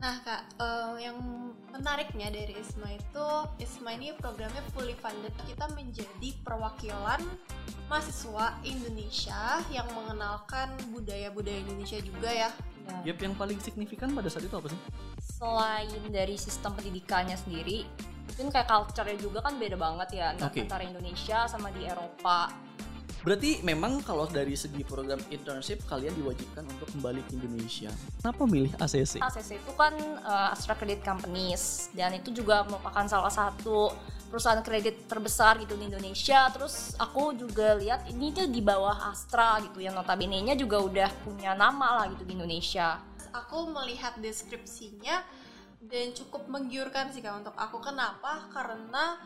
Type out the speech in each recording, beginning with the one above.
Nah kak, uh, yang menariknya dari ISMA itu, ISMA ini programnya fully funded. Kita menjadi perwakilan mahasiswa Indonesia yang mengenalkan budaya-budaya Indonesia juga ya. Ya. Yep, yang paling signifikan pada saat itu apa sih? Selain dari sistem pendidikannya sendiri, mungkin kayak culture-nya juga kan beda banget ya okay. antara Indonesia sama di Eropa Berarti memang kalau dari segi program internship kalian diwajibkan untuk kembali ke Indonesia. Kenapa milih ACC? ACC itu kan uh, Astra Credit Companies dan itu juga merupakan salah satu perusahaan kredit terbesar gitu di Indonesia. Terus aku juga lihat ini tuh di bawah Astra gitu yang notabene-nya juga udah punya nama lah gitu di Indonesia. Aku melihat deskripsinya dan cukup menggiurkan sih kak untuk aku. Kenapa? Karena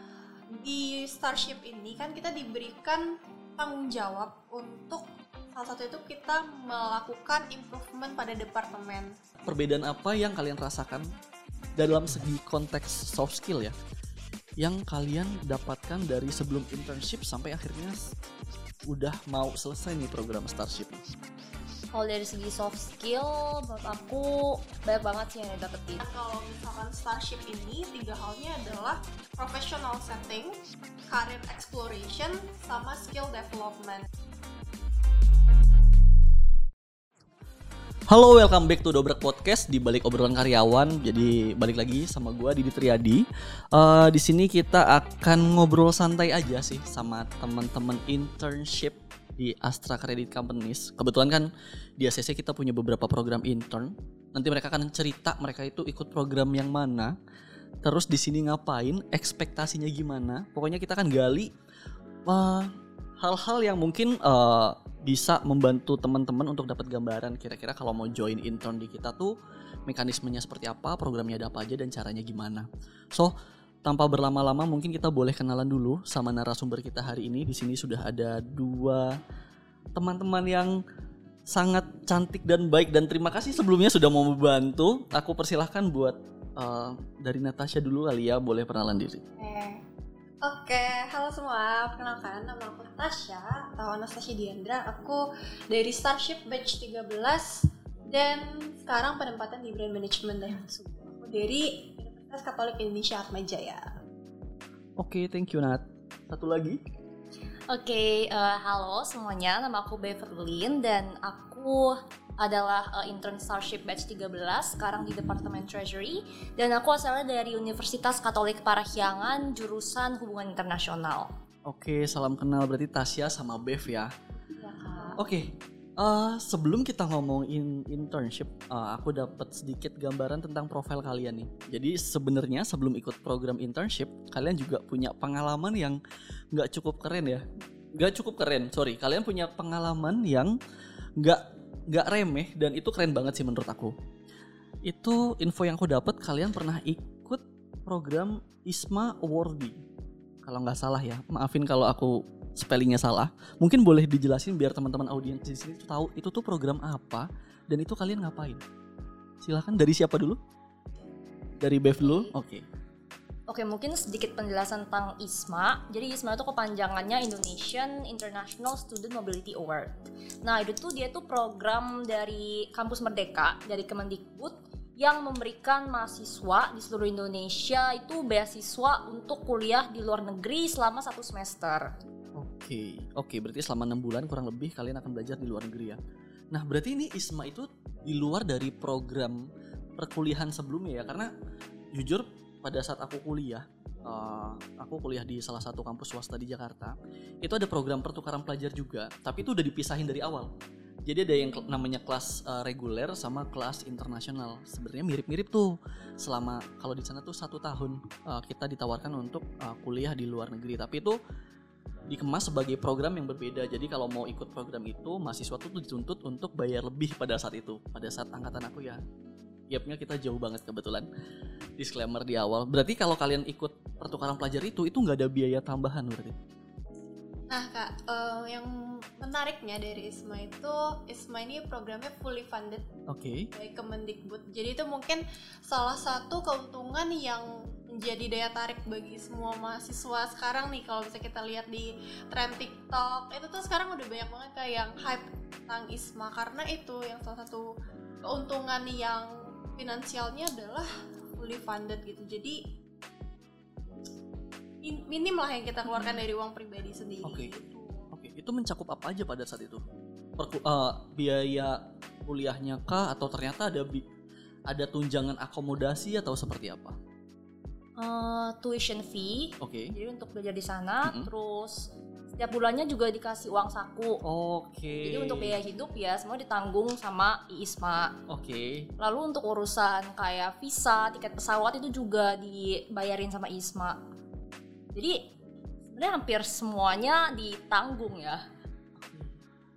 di Starship ini kan kita diberikan tanggung jawab untuk salah satu itu kita melakukan improvement pada departemen. Perbedaan apa yang kalian rasakan dalam segi konteks soft skill ya? Yang kalian dapatkan dari sebelum internship sampai akhirnya udah mau selesai nih program Starship kalau dari segi soft skill menurut aku banyak banget sih yang didapetin nah, kalau misalkan Starship ini tiga halnya adalah professional setting, career exploration, sama skill development Halo, welcome back to Dobrak Podcast di balik obrolan karyawan. Jadi balik lagi sama gue Didi Triadi. Uh, di sini kita akan ngobrol santai aja sih sama teman-teman internship di Astra Credit Companies. Kebetulan kan di ACC kita punya beberapa program intern. Nanti mereka akan cerita mereka itu ikut program yang mana, terus di sini ngapain, ekspektasinya gimana. Pokoknya kita akan gali eh, hal-hal yang mungkin uh, bisa membantu teman-teman untuk dapat gambaran kira-kira kalau mau join intern di kita tuh mekanismenya seperti apa, programnya ada apa aja dan caranya gimana. So, tanpa berlama-lama mungkin kita boleh kenalan dulu sama narasumber kita hari ini. Di sini sudah ada dua teman-teman yang sangat cantik dan baik dan terima kasih sebelumnya sudah mau membantu. Aku persilahkan buat uh, dari Natasha dulu kali ya, boleh perkenalan diri. Oke, okay. halo semua. Perkenalkan nama aku Natasha atau Anastasia Diandra. Aku dari Starship Batch 13 dan sekarang penempatan di Brand Management dan Aku dari Universitas Katolik Indonesia Atmajaya. Oke, okay, thank you Nat. Satu lagi. Oke, okay, uh, eh, halo semuanya. Nama aku Beverlyn dan aku adalah uh, intern Starship Batch 13 sekarang di Departemen Treasury dan aku asalnya dari Universitas Katolik Parahyangan jurusan Hubungan Internasional. Oke, salam kenal berarti Tasya sama Bev ya. ya Oke, Uh, sebelum kita ngomongin internship, uh, aku dapat sedikit gambaran tentang profil kalian nih. Jadi sebenarnya sebelum ikut program internship, kalian juga punya pengalaman yang nggak cukup keren ya. Nggak cukup keren, sorry. Kalian punya pengalaman yang nggak nggak remeh dan itu keren banget sih menurut aku. Itu info yang aku dapat. Kalian pernah ikut program ISMA Awardi. Kalau nggak salah ya, maafin kalau aku spellingnya salah, mungkin boleh dijelasin biar teman-teman audiens di sini tahu itu tuh program apa dan itu kalian ngapain. Silahkan dari siapa dulu? Dari Bev dulu? Oke. Okay. Oke, mungkin sedikit penjelasan tentang ISMA. Jadi ISMA itu kepanjangannya Indonesian International Student Mobility Award. Nah, itu tuh dia tuh program dari kampus Merdeka dari Kemendikbud yang memberikan mahasiswa di seluruh Indonesia itu beasiswa untuk kuliah di luar negeri selama satu semester. Oke, oke berarti selama enam bulan kurang lebih kalian akan belajar di luar negeri ya. Nah berarti ini ISMA itu di luar dari program perkuliahan sebelumnya ya? Karena jujur pada saat aku kuliah uh, aku kuliah di salah satu kampus swasta di Jakarta itu ada program pertukaran pelajar juga tapi itu udah dipisahin dari awal. Jadi ada yang namanya kelas uh, reguler sama kelas internasional. Sebenarnya mirip-mirip tuh. Selama kalau di sana tuh satu tahun uh, kita ditawarkan untuk uh, kuliah di luar negeri. Tapi itu dikemas sebagai program yang berbeda. Jadi kalau mau ikut program itu, mahasiswa tuh dituntut untuk bayar lebih pada saat itu. Pada saat angkatan aku ya, gapnya kita jauh banget kebetulan. Disclaimer di awal. Berarti kalau kalian ikut pertukaran pelajar itu, itu nggak ada biaya tambahan berarti? Nah kak, uh, yang menariknya dari ISMA itu, ISMA ini programnya fully funded okay. dari Kemendikbud. Jadi itu mungkin salah satu keuntungan yang menjadi daya tarik bagi semua mahasiswa sekarang nih kalau bisa kita lihat di tren TikTok itu tuh sekarang udah banyak banget kayak yang hype tentang ISMA karena itu yang salah satu keuntungan yang finansialnya adalah fully funded gitu jadi in- minim lah yang kita keluarkan dari uang pribadi sendiri Oke. gitu. Oke, itu mencakup apa aja pada saat itu? Perku- eh, biaya kuliahnya kah atau ternyata ada bi- ada tunjangan akomodasi atau seperti apa? Eh, tuition fee Oke. jadi untuk belajar di sana Mm-mm. terus setiap bulannya juga dikasih uang saku Oke. jadi untuk biaya hidup ya semua ditanggung sama IISMA Oke. lalu untuk urusan kayak visa tiket pesawat itu juga dibayarin sama IISMA jadi sebenarnya hampir semuanya ditanggung ya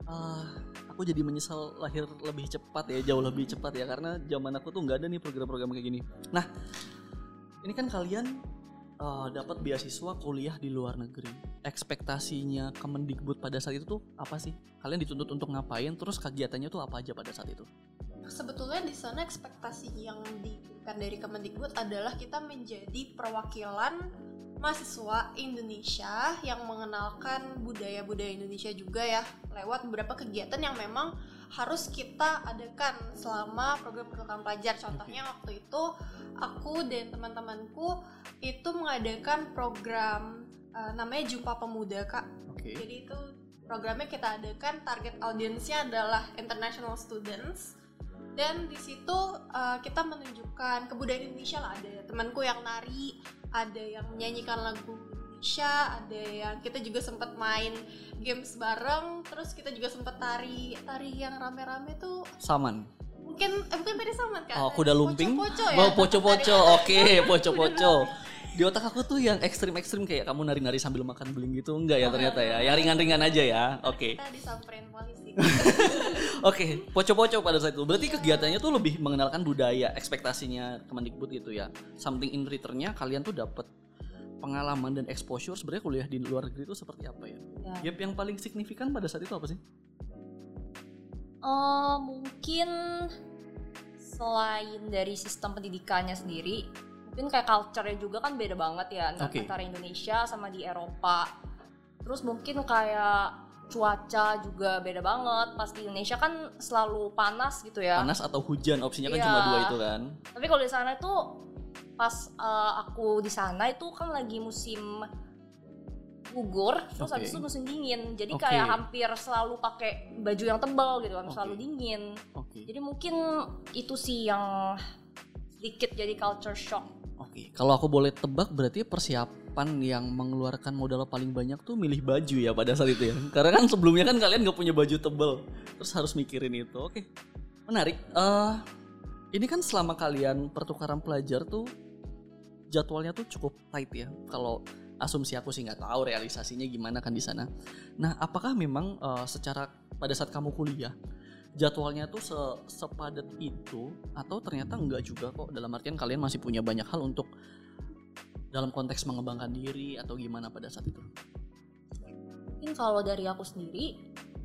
Ah, aku jadi menyesal lahir lebih cepat ya, jauh lebih cepat ya karena zaman aku tuh nggak ada nih program-program kayak gini. Nah, ini kan kalian eh, dapat beasiswa kuliah di luar negeri. Ekspektasinya Kemendikbud pada saat itu tuh apa sih? Kalian dituntut untuk ngapain? Terus kegiatannya tuh apa aja pada saat itu? sebetulnya di sana ekspektasi yang diberikan dari Kemendikbud adalah kita menjadi perwakilan mahasiswa Indonesia yang mengenalkan budaya-budaya Indonesia juga ya lewat beberapa kegiatan yang memang harus kita adakan selama program pertukaran pelajar. Contohnya waktu itu aku dan teman-temanku itu mengadakan program eh, namanya Jumpa Pemuda Kak. Oke. Jadi itu programnya kita adakan target audiensnya adalah international students dan di situ uh, kita menunjukkan kebudayaan Indonesia lah ada temanku yang nari ada yang menyanyikan lagu Indonesia ada yang kita juga sempat main games bareng terus kita juga sempat tari tari yang rame-rame tuh Saman. Mungkin eh, bukan tadi sama kan Oh, kuda lumping. poco ya Oh, poco-poco. Oke, poco-poco. Di otak aku tuh yang ekstrim-ekstrim kayak kamu nari-nari sambil makan beling gitu enggak ya ternyata ya. Yang ringan-ringan aja ya. Oke. kita disamperin polisi Oke, poco-poco pada saat itu. Berarti kegiatannya tuh lebih mengenalkan budaya, ekspektasinya Kemendikbud itu ya. Something in returnnya kalian tuh dapat pengalaman dan exposure sebenarnya kuliah di luar negeri itu seperti apa ya? Ya. Gap yang paling signifikan pada saat itu apa sih? Eh, mungkin selain dari sistem pendidikannya sendiri, mungkin kayak culture-nya juga kan beda banget ya ant- Oke. antara Indonesia sama di Eropa. Terus mungkin kayak cuaca juga beda banget. Pas di Indonesia kan selalu panas gitu ya. Panas atau hujan opsinya kan Iya. cuma dua itu kan. Tapi kalau di sana tuh pas eh, aku di sana itu kan lagi musim gugur, terus Oke. habis itu musim dingin. Jadi Oke. kayak hampir selalu pakai baju yang tebal gitu kan, Oke. selalu dingin. Oke. Jadi mungkin itu sih yang sedikit jadi culture shock. Oke, kalau aku boleh tebak berarti persiapan yang mengeluarkan modal paling banyak tuh milih baju ya pada saat itu ya. Karena kan sebelumnya kan kalian nggak punya baju tebel, terus harus mikirin itu. Oke, menarik. Eh, ini kan selama kalian pertukaran pelajar tuh jadwalnya tuh cukup tight ya. Kalau asumsi aku sih nggak tahu realisasinya gimana kan di sana. Nah, apakah memang eh, secara pada saat kamu kuliah jadwalnya tuh se- sepadat itu atau ternyata enggak juga kok dalam artian kalian masih punya banyak hal untuk dalam konteks mengembangkan diri atau gimana pada saat itu? Mungkin kalau dari aku sendiri,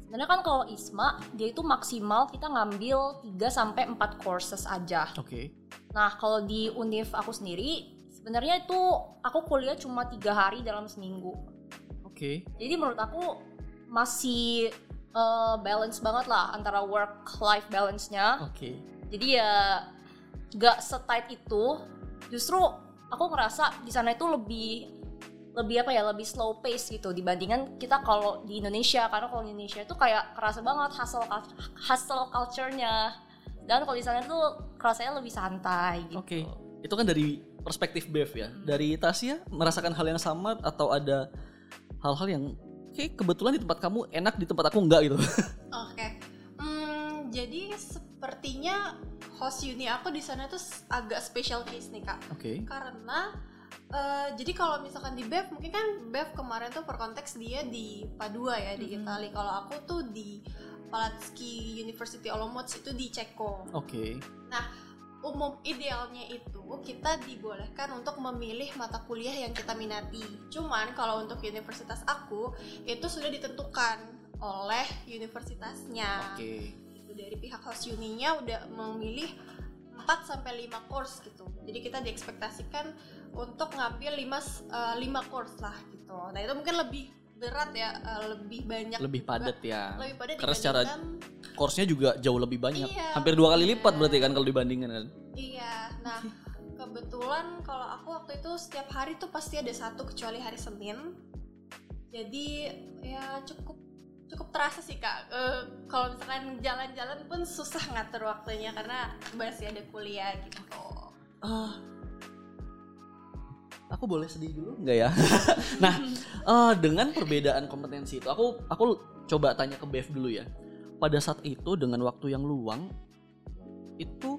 sebenarnya kan kalau ISMA dia itu maksimal kita ngambil 3 sampai 4 courses aja. Oke. Nah, kalau di univ aku sendiri, sebenarnya itu aku kuliah cuma tiga hari dalam seminggu. Oke. Jadi menurut aku masih eh, balance banget lah antara work life balance-nya. Oke. Jadi ya gak setight itu. Justru aku ngerasa di sana itu lebih lebih apa ya lebih slow pace gitu dibandingkan kita kalau di Indonesia karena kalau di Indonesia itu kayak kerasa banget hustle hustle culture-nya dan kalau di sana tuh kerasanya lebih santai gitu. Oke. Itu kan dari perspektif Bev ya. Dari Tasya merasakan hal yang sama atau ada hal-hal yang kayak kebetulan di tempat kamu enak di tempat aku enggak gitu. Oke. Hmm, jadi sepertinya host uni aku di sana tuh agak special case nih kak. Oke. Karena eh, jadi kalau misalkan di Bev mungkin kan Bev kemarin tuh per konteks dia di Padua ya di Mhm. Italia. Kalau aku tuh di Palatsky University Olomouc itu di Ceko. Oke. Umum idealnya itu kita dibolehkan untuk memilih mata kuliah yang kita minati. Cuman kalau untuk universitas aku itu sudah ditentukan oleh universitasnya. Oke. Gitu. Dari pihak host uninya udah memilih 4 sampai 5 course gitu. Jadi kita diekspektasikan untuk ngambil 5 5 course lah gitu. Nah, itu mungkin lebih berat ya, eh, lebih banyak Lebih padat ya. Lebih padat Karena secara course-nya juga jauh lebih banyak. Iya, Hampir dua kali lipat berarti kan kalau dibandingkan kan. Iya Nah, kebetulan kalau aku waktu itu setiap hari tuh pasti ada satu kecuali hari Senin. Jadi ya cukup cukup terasa sih kak. Eh, kalau misalkan jalan-jalan pun susah ngatur waktunya karena masih ada kuliah gitu. Ah, aku boleh sedih dulu nggak ya? nah, eh, dengan perbedaan kompetensi itu, aku aku coba tanya ke Bev dulu ya. Pada saat itu dengan waktu yang luang, itu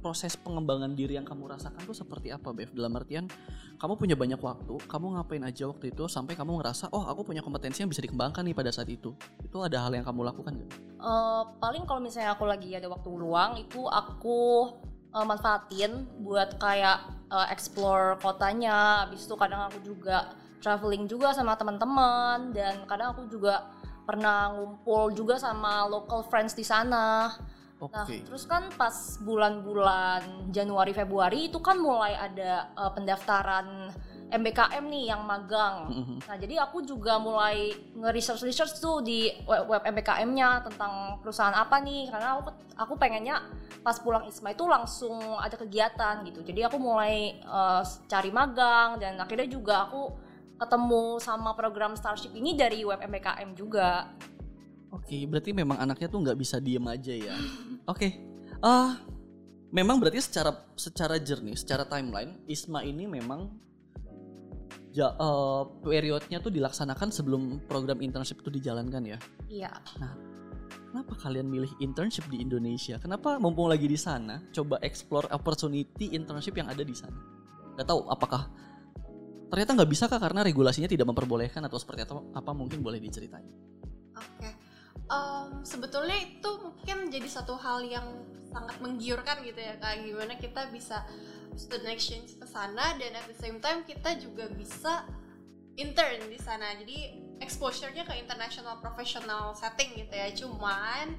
proses pengembangan diri yang kamu rasakan tuh seperti apa, Bev? Dalam artian, kamu punya banyak waktu, kamu ngapain aja waktu itu sampai kamu ngerasa, oh aku punya kompetensi yang bisa dikembangkan nih pada saat itu. Itu ada hal yang kamu lakukan nggak? Eh, paling kalau misalnya aku lagi ada waktu luang itu aku eh, manfaatin buat kayak eh, explore kotanya. Habis itu kadang aku juga traveling juga sama teman-teman dan kadang aku juga pernah ngumpul juga sama local friends di sana. Oke. Nah, terus kan pas bulan-bulan Januari Februari itu kan mulai ada eh, pendaftaran MBKM nih yang magang. Mhm. Nah, jadi aku juga mulai nge-research research tuh di web, web MBKM-nya tentang perusahaan apa nih karena aku aku pengennya pas pulang ISMA itu langsung ada kegiatan gitu. Jadi aku mulai eh, cari magang dan akhirnya juga aku ketemu sama program Starship ini dari web MBKM juga. Oke, berarti memang anaknya tuh nggak bisa diem aja ya. Oke, ah, memang berarti secara secara jernih, secara timeline, Isma ini memang ja, eh, periodnya tuh dilaksanakan sebelum program internship itu dijalankan ya. Iya. Kenapa kalian milih internship di Indonesia? Kenapa mumpung lagi di sana, coba explore opportunity internship yang ada di sana? Gak tahu apakah ternyata nggak bisa kah karena regulasinya tidak memperbolehkan atau seperti apa? Apa mungkin boleh diceritain? Oke. Em, sebetulnya itu mungkin jadi satu hal yang sangat menggiurkan gitu ya kak. Gimana kita bisa student exchange ke sana dan at the same time kita juga bisa intern di sana. Jadi exposure-nya ke international professional setting gitu ya. Cuman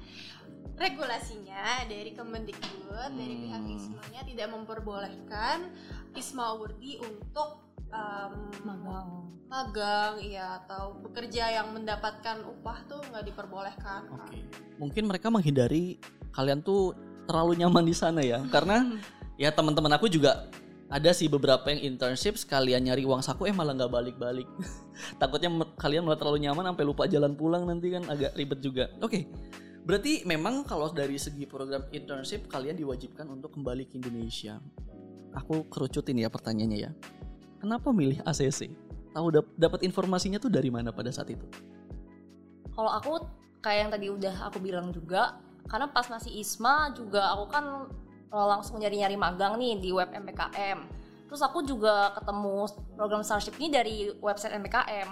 regulasinya dari Kemendikbud dari pihak Hmm. ISMA-nya tidak memperbolehkan ISMA awardee untuk em, Magang. magang iya atau bekerja yang mendapatkan upah tuh nggak diperbolehkan Oke. Mungkin mereka menghindari kalian tuh terlalu nyaman di sana ya. Karena ya teman-teman aku juga ada sih beberapa yang internship sekalian nyari uang saku eh malah nggak balik-balik. Takutnya kalian malah terlalu nyaman sampai lupa jalan pulang nanti kan agak ribet juga. Oke. Berarti memang kalau dari segi program internship kalian diwajibkan untuk kembali ke Indonesia. Aku kerucutin ya pertanyaannya ya. Kenapa milih ACC? Tahu dap- dapat informasinya tuh dari mana pada saat itu? Kalau aku kayak yang tadi udah aku bilang juga, karena pas masih ISMA juga aku kan eh, langsung nyari-nyari magang nih di web MPKM. Terus aku juga ketemu program Starship ini dari website MPKM.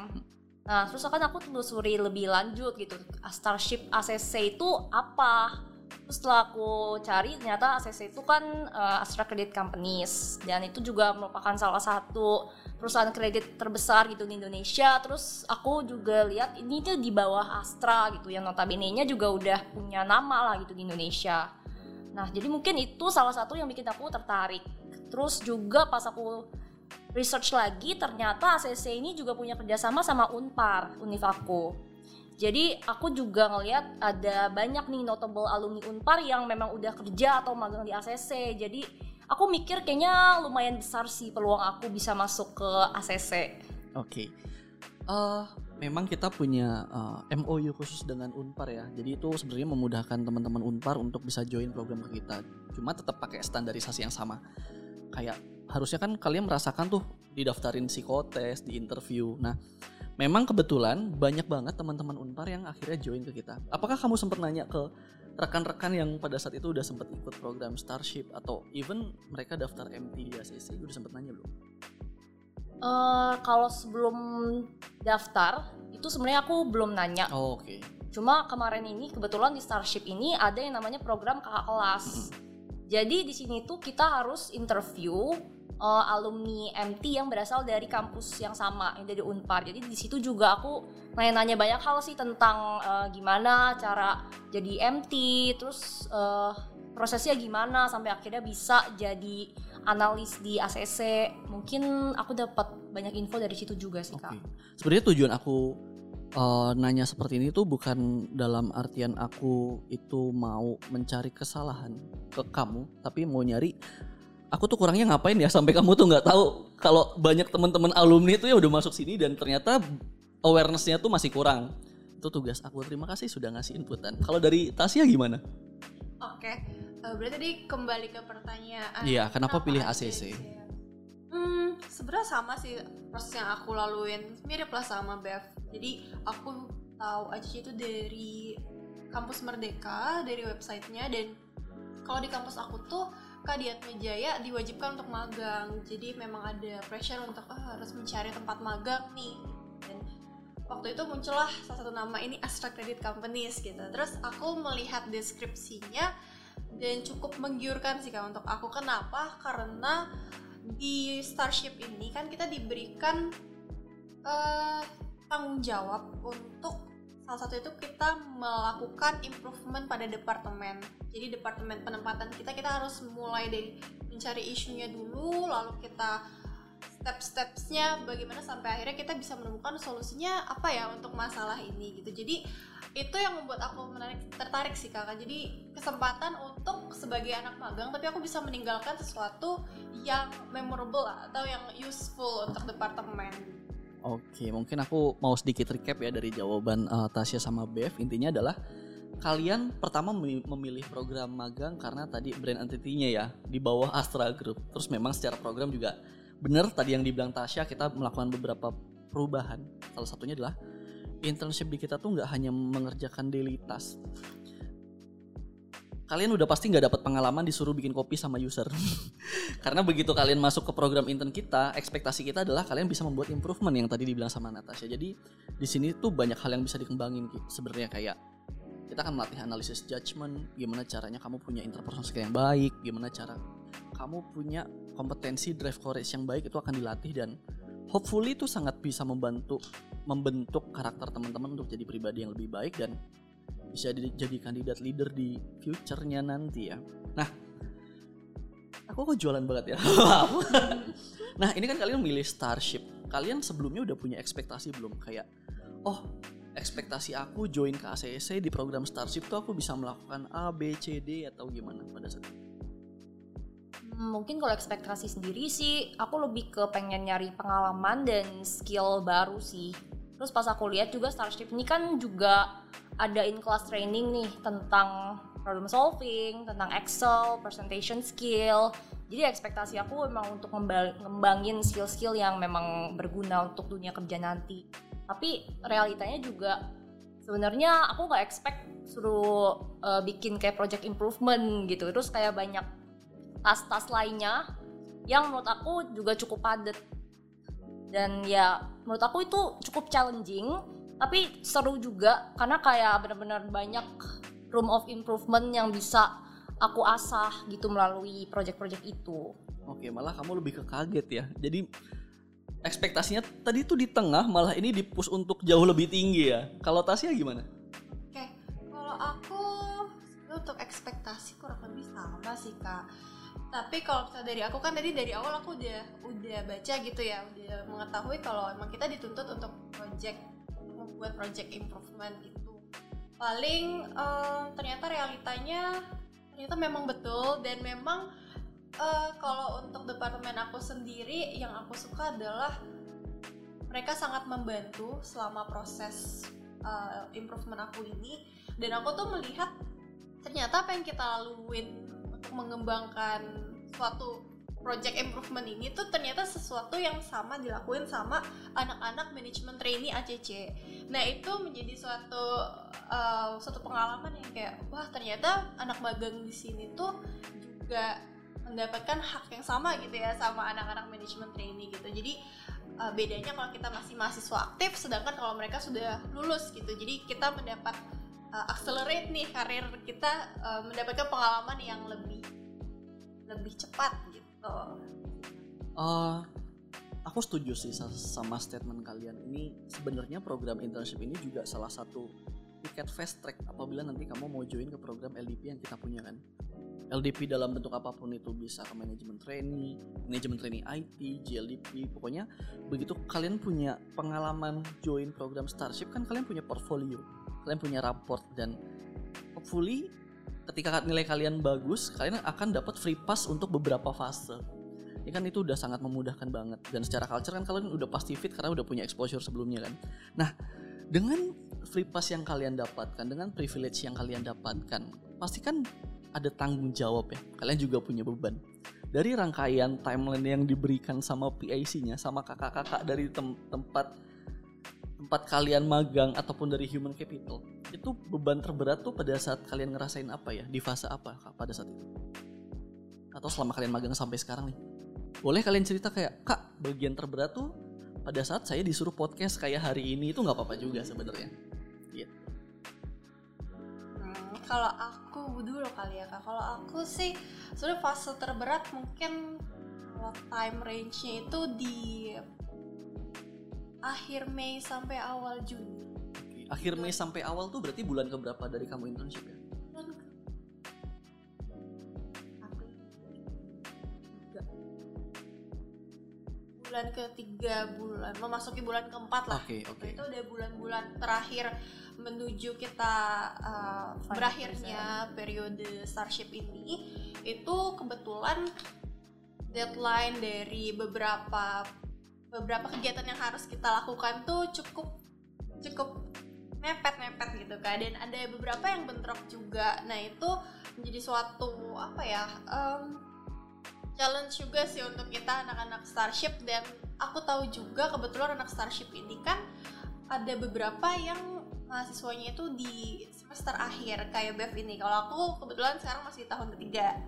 Nah, terus kan aku telusuri lebih lanjut gitu. Starship ACC itu apa? Terus setelah aku cari ternyata ACC itu kan eh, Astra Credit Companies dan itu juga merupakan salah satu perusahaan kredit terbesar gitu di Indonesia. Terus aku juga lihat ini tuh di bawah Astra gitu yang notabene-nya juga udah punya nama lah gitu di Indonesia. Nah, jadi mungkin itu salah satu yang bikin aku tertarik. Terus juga pas aku research lagi ternyata ACC ini juga punya kerjasama sama Unpar, Univ aku. Jadi aku juga ngelihat ada banyak nih notable alumni Unpar yang memang udah kerja atau magang di ACC. Jadi aku mikir kayaknya lumayan besar sih peluang aku bisa masuk ke ACC. Oke. Eh, memang kita punya eh, MOU khusus dengan Unpar ya. Jadi itu sebenarnya memudahkan teman-teman Unpar untuk bisa join program ke kita. Cuma tetap pakai standarisasi yang sama. Kayak harusnya kan kalian merasakan tuh didaftarin psikotes, di interview. Nah, memang kebetulan banyak banget teman-teman Unpar yang akhirnya join ke kita. Apakah kamu sempat nanya ke rekan-rekan yang pada saat itu udah sempat ikut program Starship atau even mereka daftar MT di ACC udah sempat nanya belum? Eh, kalau sebelum daftar itu sebenarnya aku belum nanya. Oh, oke. Cuma kemarin ini kebetulan di Starship ini ada yang namanya program kakak kelas. Jadi di sini tuh kita harus interview uh, alumni MT yang berasal dari kampus yang sama, yang dari Unpar. Jadi di situ juga aku nanya-nanya banyak hal sih tentang uh, gimana cara jadi MT, terus uh, prosesnya gimana sampai akhirnya bisa jadi analis di ACC. Mungkin aku dapat banyak info dari situ juga sih kak. Sebenarnya tujuan aku eh, nanya seperti ini tuh bukan dalam artian aku itu mau mencari kesalahan ke kamu, tapi mau nyari aku tuh kurangnya ngapain ya sampai kamu tuh nggak tahu kalau banyak teman-teman alumni itu ya udah masuk sini dan ternyata awarenessnya tuh masih kurang. Itu tugas aku. Terima kasih sudah ngasih inputan. Kalau dari Tasya gimana? Oke, eh, berarti tadi kembali ke pertanyaan. Iya, kenapa pilih ACC? Hmm, sebenarnya sama sih proses yang aku laluin mirip lah sama Bev. Jadi aku tahu ACC itu dari kampus Merdeka, dari websitenya dan kalau di kampus aku tuh Kadiat Jaya diwajibkan untuk magang. Jadi memang ada pressure untuk ah, harus mencari tempat magang nih. Dan waktu itu muncullah salah satu nama ini Astra Credit Companies gitu. Terus aku melihat deskripsinya dan cukup menggiurkan sih kak untuk aku. Kenapa? Karena di Starship ini kan kita diberikan uh, tanggung jawab untuk salah satu itu kita melakukan improvement pada departemen. Jadi departemen penempatan kita kita harus mulai dari mencari isunya dulu lalu kita step-stepsnya bagaimana sampai akhirnya kita bisa menemukan solusinya apa ya untuk masalah ini gitu. Jadi itu yang membuat aku menarik tertarik sih kakak jadi kesempatan untuk sebagai anak magang tapi aku bisa meninggalkan sesuatu yang memorable atau yang useful untuk departemen Oke, mungkin aku mau sedikit recap ya dari jawaban uh, Tasya sama Bev. Intinya adalah kalian pertama memilih program magang karena tadi brand entity-nya ya di bawah Astra Group. Terus memang secara program juga benar tadi yang dibilang Tasya kita melakukan beberapa perubahan. Salah satunya adalah internship di kita tuh nggak hanya mengerjakan daily task, kalian udah pasti nggak dapat pengalaman disuruh bikin kopi sama user. Karena begitu kalian masuk ke program intern kita, ekspektasi kita adalah kalian bisa membuat improvement yang tadi dibilang sama Natasha. Jadi di sini tuh banyak hal yang bisa dikembangin sebenarnya kayak kita akan melatih analisis judgment, gimana caranya kamu punya interpersonal skill yang baik, gimana cara kamu punya kompetensi drive courage yang baik itu akan dilatih dan hopefully itu sangat bisa membantu membentuk karakter teman-teman untuk jadi pribadi yang lebih baik dan bisa jadi kandidat leader di future-nya nanti ya. Nah, aku kok jualan banget ya. nah, ini kan kalian milih Starship. Kalian sebelumnya udah punya ekspektasi belum kayak oh, ekspektasi aku join ke ACC di program Starship tuh aku bisa melakukan A, B, C, D atau gimana pada saat itu? Hmm, mungkin kalau ekspektasi sendiri sih aku lebih ke pengen nyari pengalaman dan skill baru sih. Terus pas aku lihat juga Starship ini kan juga ada in class training nih tentang problem solving, tentang Excel, presentation skill. Jadi ekspektasi aku memang untuk ngembangin skill-skill yang memang berguna untuk dunia kerja nanti. Tapi realitanya juga sebenarnya aku nggak expect suruh uh, bikin kayak project improvement gitu. Terus kayak banyak tas-tas lainnya yang menurut aku juga cukup padat. Dan ya menurut aku itu cukup challenging tapi seru juga karena kayak benar-benar banyak room of improvement yang bisa aku asah gitu melalui project-project itu. Oke, malah kamu lebih ke kaget ya. Jadi ekspektasinya tadi tuh di tengah, malah ini di push untuk jauh lebih tinggi ya. Kalau Tasya gimana? Oke, kalau aku untuk ekspektasi kurang lebih sama sih kak. Tapi kalau misalnya dari aku kan tadi dari awal aku udah udah baca gitu ya, udah mengetahui kalau emang kita dituntut untuk project buat project improvement itu. Paling uh, ternyata realitanya ternyata memang betul dan memang uh, kalau untuk departemen aku sendiri yang aku suka adalah mereka sangat membantu selama proses uh, improvement aku ini. Dan aku tuh melihat ternyata apa yang kita laluin untuk mengembangkan suatu project improvement ini tuh ternyata sesuatu yang sama dilakuin sama anak-anak manajemen trainee ACC. Nah itu menjadi suatu uh, suatu pengalaman yang kayak wah ternyata anak magang di sini tuh juga mendapatkan hak yang sama gitu ya sama anak-anak manajemen trainee gitu. Jadi uh, bedanya kalau kita masih mahasiswa aktif, sedangkan kalau mereka sudah lulus gitu. Jadi kita mendapat uh, accelerate nih karir kita uh, mendapatkan pengalaman yang lebih lebih cepat gitu Uh, aku setuju sih sama statement kalian. Ini sebenarnya program internship ini juga salah satu tiket fast track apabila nanti kamu mau join ke program LDP yang kita punya kan? LDP dalam bentuk apa pun itu bisa ke manajemen trainee, manajemen trainee IT, GLDP, pokoknya begitu kalian punya pengalaman join program Starship kan kalian punya portfolio, kalian punya raport dan hopefully ketika nilai kalian bagus, kalian akan dapat free pass untuk beberapa fase. Ini kan itu udah sangat memudahkan banget dan secara culture kan kalian udah pasti fit karena udah punya exposure sebelumnya kan. Nah, dengan free pass yang kalian dapatkan, dengan privilege yang kalian dapatkan, pasti kan ada tanggung jawab ya. Kalian juga punya beban. Dari rangkaian timeline yang diberikan sama PIC-nya, sama kakak-kakak dari tem- tempat tempat kalian magang ataupun dari human capital, itu beban terberat tuh pada saat kalian ngerasain apa ya? Di fase apa pada saat itu? Atau selama kalian magang sampai sekarang nih? Boleh kalian cerita kayak, Kak, bagian terberat tuh pada saat saya disuruh podcast kayak hari ini itu nggak apa-apa juga sebenarnya. Hmm, kalau aku dulu kali ya kak. Kalau aku sih sebenarnya fase terberat mungkin kalau time range-nya itu di akhir Mei sampai awal Juni. Akhir Mei sampai awal tuh berarti bulan keberapa dari kamu internship ya? Bulan ke- April. Tiga. Bulan ketiga bulan memasuki bulan keempat lah. Oke, oke. Itu udah bulan-bulan terakhir menuju kita uh, berakhirnya periode Starship ini itu kebetulan deadline dari beberapa beberapa kegiatan yang harus kita lakukan tuh cukup cukup mepet-mepet gitu kan. Dan ada beberapa yang bentrok juga. Nah itu menjadi suatu apa ya em, challenge juga sih untuk kita anak-anak Starship. Dan aku tahu juga kebetulan anak Starship ini kan ada beberapa yang mahasiswanya itu di semester akhir kayak Bev ini. Kalau aku kebetulan sekarang masih tahun ketiga.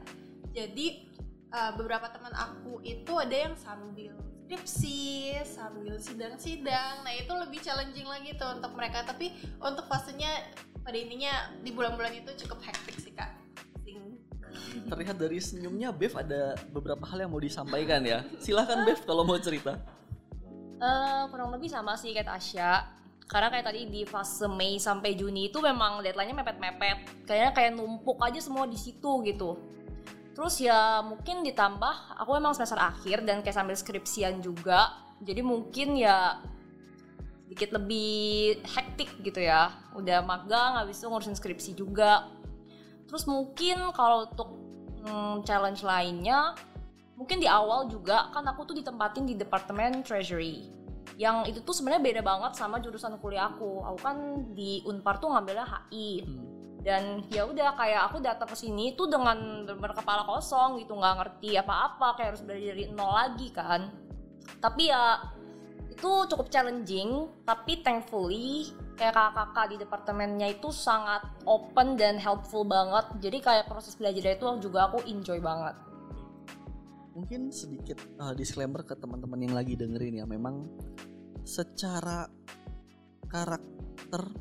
Jadi uh, beberapa teman aku itu ada yang sambil skripsi sambil sidang-sidang. Nah itu lebih challenging lagi tuh untuk mereka. Tapi untuk fasenya pada intinya di bulan-bulan itu cukup hektik sih kak. Sing- Terlihat dari senyumnya Bev ada beberapa hal yang mau disampaikan ya. Silahkan Bev kalau mau cerita. Eh, kurang lebih sama sih kayak Tasya. Karena kayak tadi di fase Mei sampai Juni itu memang deadline-nya mepet-mepet. Kayaknya kayak numpuk aja semua di situ gitu terus ya mungkin ditambah aku emang semester akhir dan kayak sambil skripsian juga. Jadi mungkin ya sedikit lebih hektik gitu ya. Udah magang habis itu ngurusin skripsi juga. Terus mungkin kalau untuk hmm, challenge lainnya mungkin di awal juga kan aku tuh ditempatin di departemen treasury. Yang itu tuh sebenarnya beda banget sama jurusan kuliah aku. Aku kan di Unpar tuh ngambilnya HI Hmm. Dan ya udah kayak aku datang ke sini tuh dengan benar kepala kosong gitu nggak ngerti apa-apa kayak harus belajar dari nol lagi kan tapi ya itu cukup challenging tapi thankfully kayak kakak-kakak di departemennya itu sangat open dan helpful banget jadi kayak proses belajar itu juga aku enjoy banget Mungkin sedikit uh, disclaimer ke teman-teman yang lagi dengerin ya. Memang secara karakter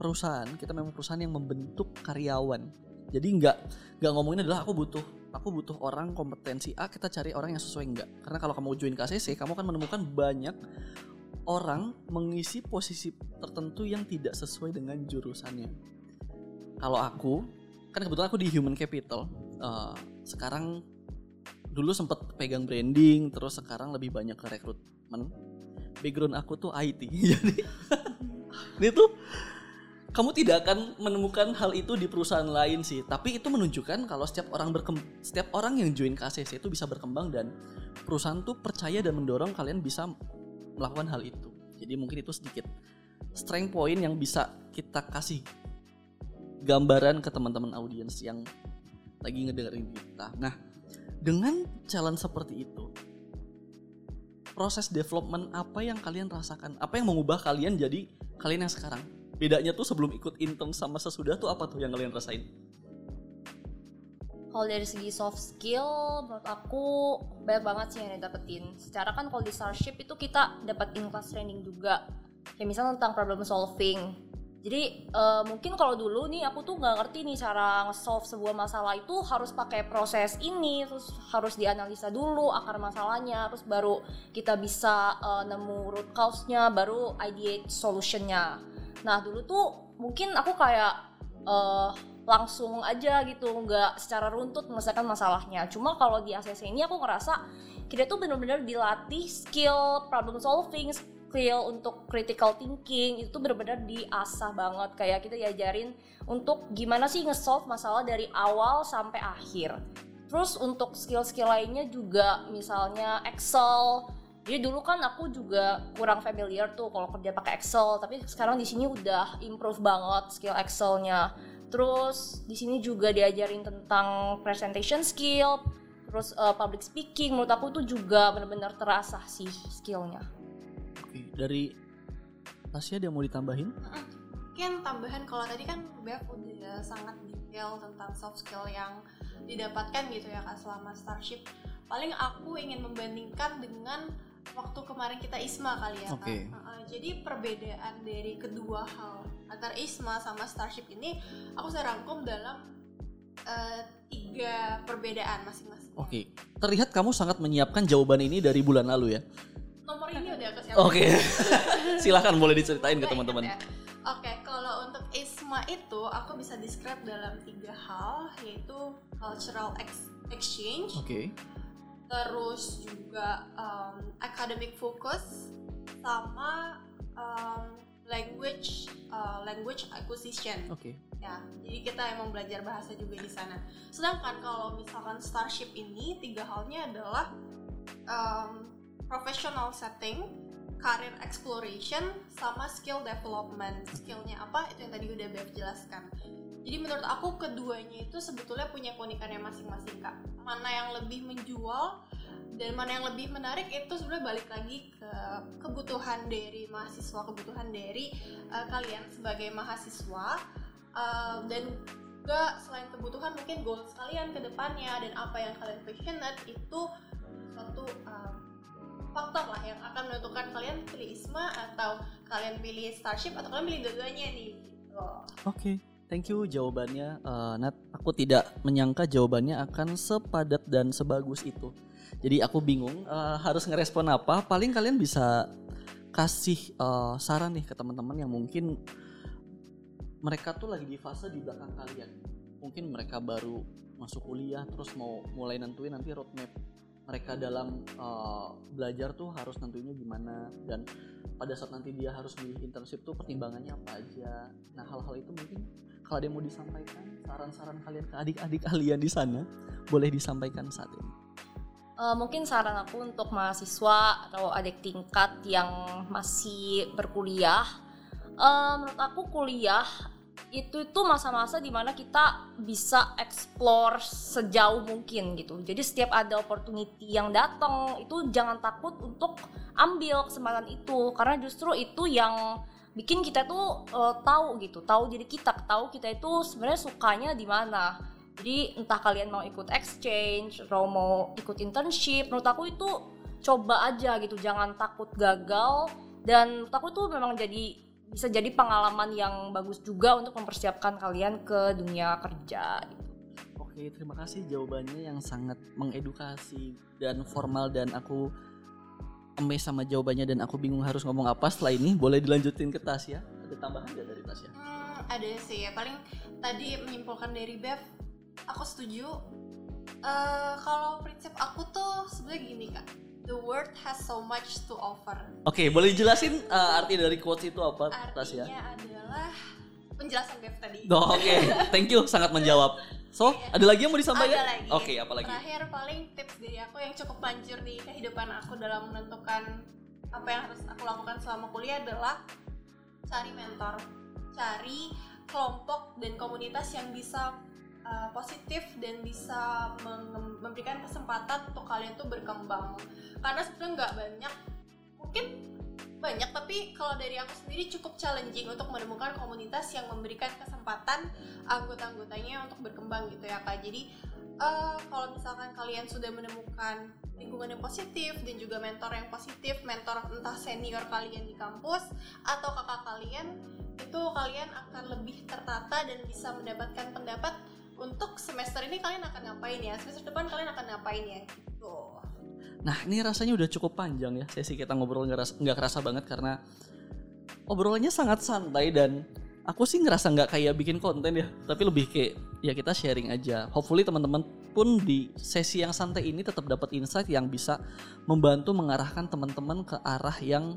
perusahaan kita memang perusahaan yang membentuk karyawan. Jadi nggak nggak ngomongin adalah aku butuh aku butuh orang kompetensi A kita cari orang yang sesuai enggak. Karena kalau kamu join KCC kamu akan menemukan banyak orang mengisi posisi tertentu yang tidak sesuai dengan jurusannya. Kalau aku kan kebetulan aku di human capital. eh, sekarang dulu sempat pegang branding terus sekarang lebih banyak ke rekrutmen background aku tuh IT jadi ini tuh kamu tidak akan menemukan hal itu di perusahaan lain sih. Tapi itu menunjukkan kalau setiap orang berkem setiap orang yang join KCC itu bisa berkembang dan perusahaan tuh percaya dan mendorong kalian bisa melakukan hal itu. Jadi mungkin itu sedikit strength point yang bisa kita kasih gambaran ke teman-teman audiens yang lagi ngedengerin kita. Nah dengan challenge seperti itu proses development apa yang kalian rasakan? Apa yang mengubah kalian jadi kalian yang sekarang bedanya tuh sebelum ikut intern sama sesudah tuh apa tuh yang kalian rasain Kalau dari segi soft skill, menurut aku banyak banget sih yang didapetin. Secara kan kalau di Starship itu kita dapat in-class training juga. Kayak misalnya tentang problem solving. Jadi eh, mungkin kalau dulu nih aku tuh nggak ngerti nih cara nge-solve sebuah masalah itu harus pakai proses ini, terus harus dianalisa dulu akar masalahnya, terus baru kita bisa eh, nemu root cause-nya, baru ideate solution-nya. Nah dulu tuh mungkin aku kayak eh, langsung aja gitu nggak secara runtut menyelesaikan masalahnya cuma kalau di ACC ini aku ngerasa kita tuh bener-bener dilatih skill problem solving skill untuk critical thinking itu benar-benar diasah banget kayak kita diajarin untuk gimana sih nge-solve masalah dari awal sampai akhir. Terus untuk skill-skill lainnya juga misalnya Excel. Jadi dulu kan aku juga kurang familiar tuh kalau kerja pakai Excel, tapi sekarang di sini udah improve banget skill Excelnya. Terus di sini juga diajarin tentang presentation skill, terus uh, public speaking. Menurut aku tuh juga benar-benar terasa sih skillnya. Oke, dari Tasya dia mau ditambahin? Mungkin tambahan kalau tadi kan Bev udah sangat detail tentang soft skill yang didapatkan gitu ya kak selama Starship. Paling aku ingin membandingkan dengan waktu kemarin kita ISMA kali ya Oke. kak. Uh, jadi perbedaan dari kedua hal antara ISMA sama Starship ini aku saya rangkum dalam uh, tiga perbedaan masing-masing. Oke, terlihat kamu sangat menyiapkan jawaban ini dari bulan lalu ya. Nomor ini udah aku siapin. Oke, silahkan boleh diceritain ke teman-teman. ya. Oke, kalau untuk ISMA itu aku bisa describe dalam tiga hal yaitu cultural ex- exchange, Oke, terus juga um, academic focus, sama um, language uh, language acquisition. oke, Ya, jadi kita emang belajar bahasa juga di sana. Sedangkan kalau misalkan Starship ini tiga halnya adalah um, professional setting, career exploration, sama skill development. Skillnya apa? Itu yang tadi udah Bev jelaskan. Jadi menurut aku keduanya itu sebetulnya punya keunikannya masing-masing kak. Mana yang lebih menjual dan mana yang lebih menarik itu sebenarnya balik lagi ke kebutuhan dari mahasiswa, kebutuhan dari uh, kalian sebagai mahasiswa Uh, dan juga selain kebutuhan mungkin goals kalian ke depannya dan apa yang kalian passionate itu suatu uh, faktor lah yang akan menentukan kalian pilih ISMA atau kalian pilih Starship atau kalian pilih dua-duanya nih gitu. oke. Thank you jawabannya, eh, Nat. Aku tidak menyangka jawabannya akan sepadat dan sebagus itu. Jadi aku bingung eh, harus ngerespon apa. Paling kalian bisa kasih eh, saran nih ke teman-teman yang mungkin mereka tuh lagi di fase di belakang kalian. Mungkin mereka baru masuk kuliah terus mau mulai nentuin nanti roadmap mereka dalam eh, belajar tuh harus nentuinnya gimana dan pada saat nanti dia harus milih internship tuh pertimbangannya apa aja. Nah hal-hal itu mungkin kalau ada yang mau disampaikan saran-saran kalian ke adik-adik kalian di sana boleh disampaikan saat ini. Uh, mungkin saran aku untuk mahasiswa atau adik tingkat yang masih berkuliah, uh, menurut aku kuliah itu itu masa-masa di mana kita bisa explore sejauh mungkin gitu. Jadi setiap ada opportunity yang datang itu jangan takut untuk ambil kesempatan itu karena justru itu yang bikin kita tuh uh, tahu gitu, tahu jadi kita, tahu kita itu sebenarnya sukanya di mana. Jadi entah kalian mau ikut exchange atau mau ikut internship, menurut aku itu coba aja gitu, jangan takut gagal dan menurut aku itu memang jadi bisa jadi pengalaman yang bagus juga untuk mempersiapkan kalian ke dunia kerja. Oke terima kasih jawabannya yang sangat mengedukasi dan formal dan aku amazed sama jawabannya dan aku bingung harus ngomong apa setelah ini. Boleh dilanjutin ke Tasya ada tambahan nggak dari Tasya? Hmm, ada sih ya. Paling tadi menyimpulkan dari Bev aku setuju. Eh, kalau prinsip aku tuh sebenarnya gini kak. The world has so much to offer. Oke boleh jelasin uh, arti dari quotes itu apa Tasya? artinya adalah penjelasan Bev tadi Oh, Oke thank you sangat menjawab. So ada lagi yang mau disampaikan? Ada lagi. Oke apa lagi? Terakhir paling tips dari aku yang cukup manjur di kehidupan aku dalam menentukan apa yang harus aku lakukan selama kuliah adalah cari mentor, cari kelompok dan komunitas yang bisa uh, positif dan bisa memberikan kesempatan untuk kalian tuh berkembang. Karena sebenarnya nggak banyak, mungkin banyak tapi kalau dari aku sendiri cukup challenging untuk menemukan komunitas yang memberikan kesempatan anggota-anggotanya untuk berkembang gitu ya kak. Jadi eh, kalau misalkan kalian sudah menemukan lingkungan yang positif dan juga mentor yang positif mentor entah senior kalian di kampus atau kakak kalian itu kalian akan lebih tertata dan bisa mendapatkan pendapat untuk semester ini kalian akan ngapain ya semester depan kalian akan ngapain ya gitu Nah ini rasanya udah cukup panjang ya sesi kita ngobrol nggak ras- nggak kerasa banget karena obrolannya sangat santai dan aku sih ngerasa nggak kayak bikin konten ya tapi lebih kayak ya kita sharing aja. Hopefully teman-teman pun di sesi yang santai ini tetap dapat insight yang bisa membantu mengarahkan teman-teman ke arah yang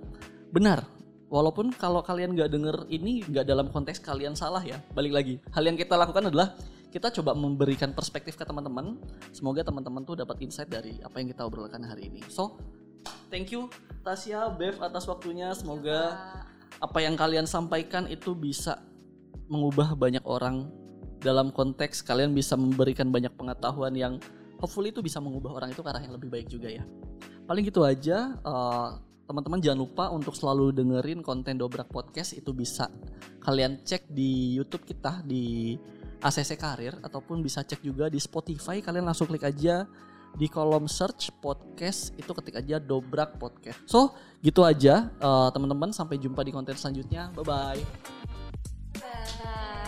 benar. Walaupun kalau kalian nggak denger ini nggak dalam konteks kalian salah ya. Balik lagi. Hal yang kita lakukan adalah kita coba memberikan perspektif ke teman-teman. Semoga teman-teman tuh dapat insight dari apa yang kita obrolkan hari ini. So, thank you Tasya, Bev atas waktunya. Semoga apa yang kalian sampaikan itu bisa mengubah banyak orang dalam konteks kalian bisa memberikan banyak pengetahuan yang hopefully itu bisa mengubah orang itu ke arah yang lebih baik juga ya. Paling gitu aja. Uh, teman-teman jangan lupa untuk selalu dengerin konten Dobrak Podcast itu bisa kalian cek di YouTube kita di ACC Karir ataupun bisa cek juga di Spotify kalian langsung klik aja di kolom search podcast itu ketik aja Dobrak Podcast. So gitu aja uh, teman-teman sampai jumpa di konten selanjutnya. Bye bye. Bye.